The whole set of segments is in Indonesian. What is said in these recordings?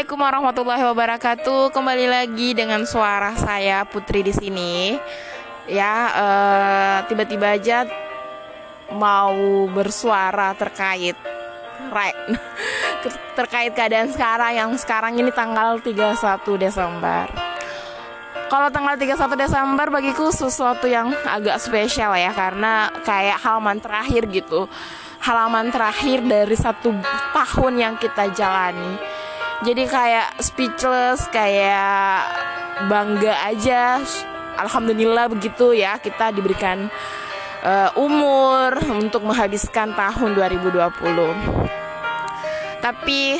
Assalamualaikum warahmatullahi wabarakatuh. Kembali lagi dengan suara saya Putri di sini. Ya, eh, tiba-tiba aja mau bersuara terkait right, terkait keadaan sekarang yang sekarang ini tanggal 31 Desember. Kalau tanggal 31 Desember bagiku sesuatu yang agak spesial ya karena kayak halaman terakhir gitu. Halaman terakhir dari satu tahun yang kita jalani. Jadi kayak speechless, kayak bangga aja. Alhamdulillah begitu ya kita diberikan uh, umur untuk menghabiskan tahun 2020. Tapi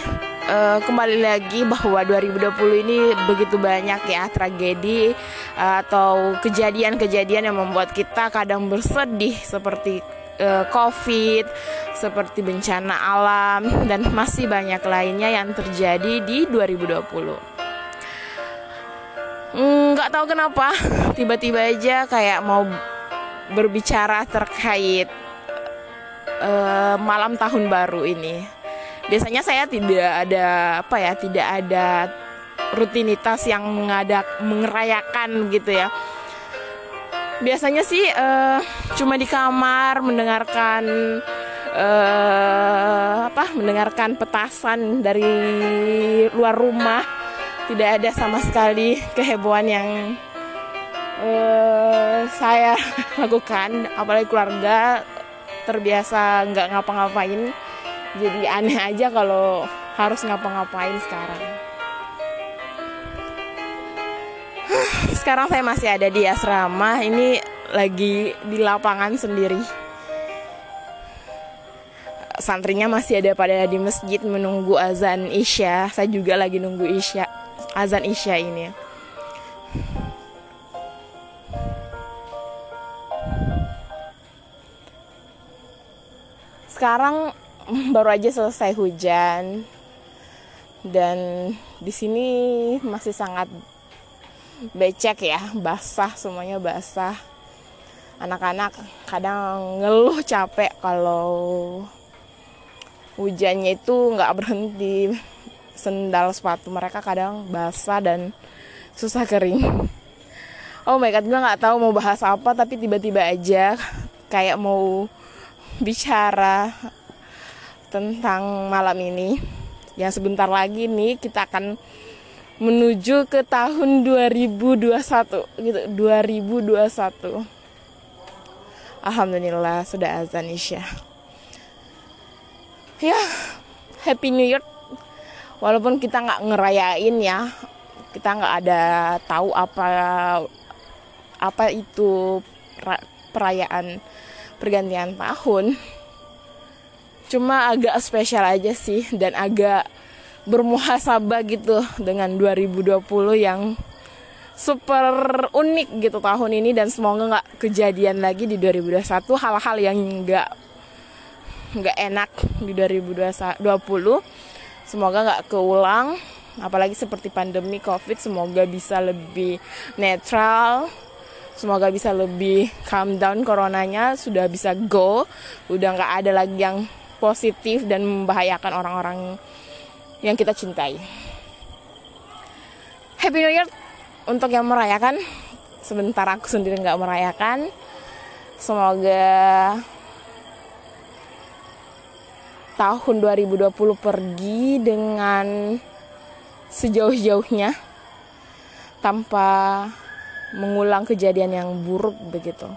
uh, kembali lagi bahwa 2020 ini begitu banyak ya tragedi uh, atau kejadian-kejadian yang membuat kita kadang bersedih seperti uh, COVID, seperti bencana alam dan masih banyak lainnya yang terjadi di 2020 nggak tahu kenapa tiba-tiba aja kayak mau berbicara terkait uh, malam tahun baru ini. Biasanya saya tidak ada apa ya, tidak ada rutinitas yang mengadak mengerayakan gitu ya. Biasanya sih uh, cuma di kamar mendengarkan uh, apa? Mendengarkan petasan dari luar rumah. Tidak ada sama sekali kehebohan yang uh, saya lakukan apalagi keluarga terbiasa nggak ngapa-ngapain jadi aneh aja kalau harus ngapa-ngapain sekarang. Sekarang saya masih ada di asrama ini lagi di lapangan sendiri. Santrinya masih ada pada di masjid menunggu azan isya. Saya juga lagi nunggu isya azan isya ini. Sekarang baru aja selesai hujan. Dan di sini masih sangat becek ya basah semuanya basah. Anak-anak kadang ngeluh capek kalau hujannya itu nggak berhenti. Sendal sepatu mereka kadang basah dan susah kering. Oh my god gue nggak tahu mau bahas apa tapi tiba-tiba aja kayak mau bicara tentang malam ini. Yang sebentar lagi nih kita akan menuju ke tahun 2021 gitu. 2021 Alhamdulillah sudah azan isya. Ya Happy New Year. Walaupun kita nggak ngerayain ya kita nggak ada tahu apa apa itu perayaan pergantian tahun cuma agak spesial aja sih dan agak bermuhasabah gitu dengan 2020 yang super unik gitu tahun ini dan semoga nggak kejadian lagi di 2021 hal-hal yang nggak nggak enak di 2020 semoga nggak keulang apalagi seperti pandemi covid semoga bisa lebih netral semoga bisa lebih calm down coronanya sudah bisa go. Udah nggak ada lagi yang positif dan membahayakan orang-orang yang kita cintai. Happy New Year untuk yang merayakan. Sebentar aku sendiri nggak merayakan. Semoga tahun 2020 pergi dengan sejauh-jauhnya tanpa mengulang kejadian yang buruk begitu.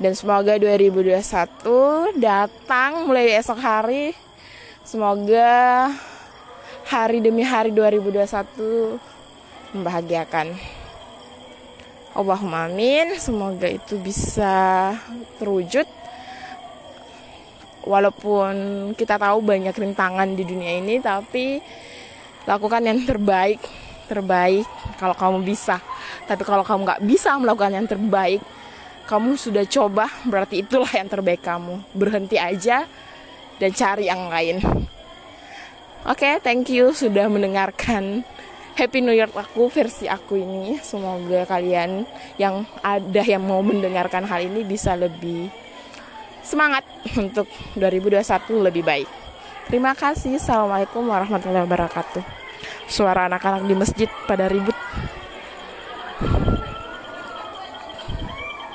Dan semoga 2021 datang mulai esok hari. Semoga hari demi hari 2021 membahagiakan. Allahumma amin. Semoga itu bisa terwujud. Walaupun kita tahu banyak rintangan di dunia ini, tapi lakukan yang terbaik terbaik kalau kamu bisa tapi kalau kamu nggak bisa melakukan yang terbaik kamu sudah coba berarti itulah yang terbaik kamu berhenti aja dan cari yang lain oke okay, thank you sudah mendengarkan Happy New Year aku versi aku ini. Semoga kalian yang ada yang mau mendengarkan hal ini bisa lebih semangat untuk 2021 lebih baik. Terima kasih. Assalamualaikum warahmatullahi wabarakatuh. Suara anak-anak di masjid pada ribut.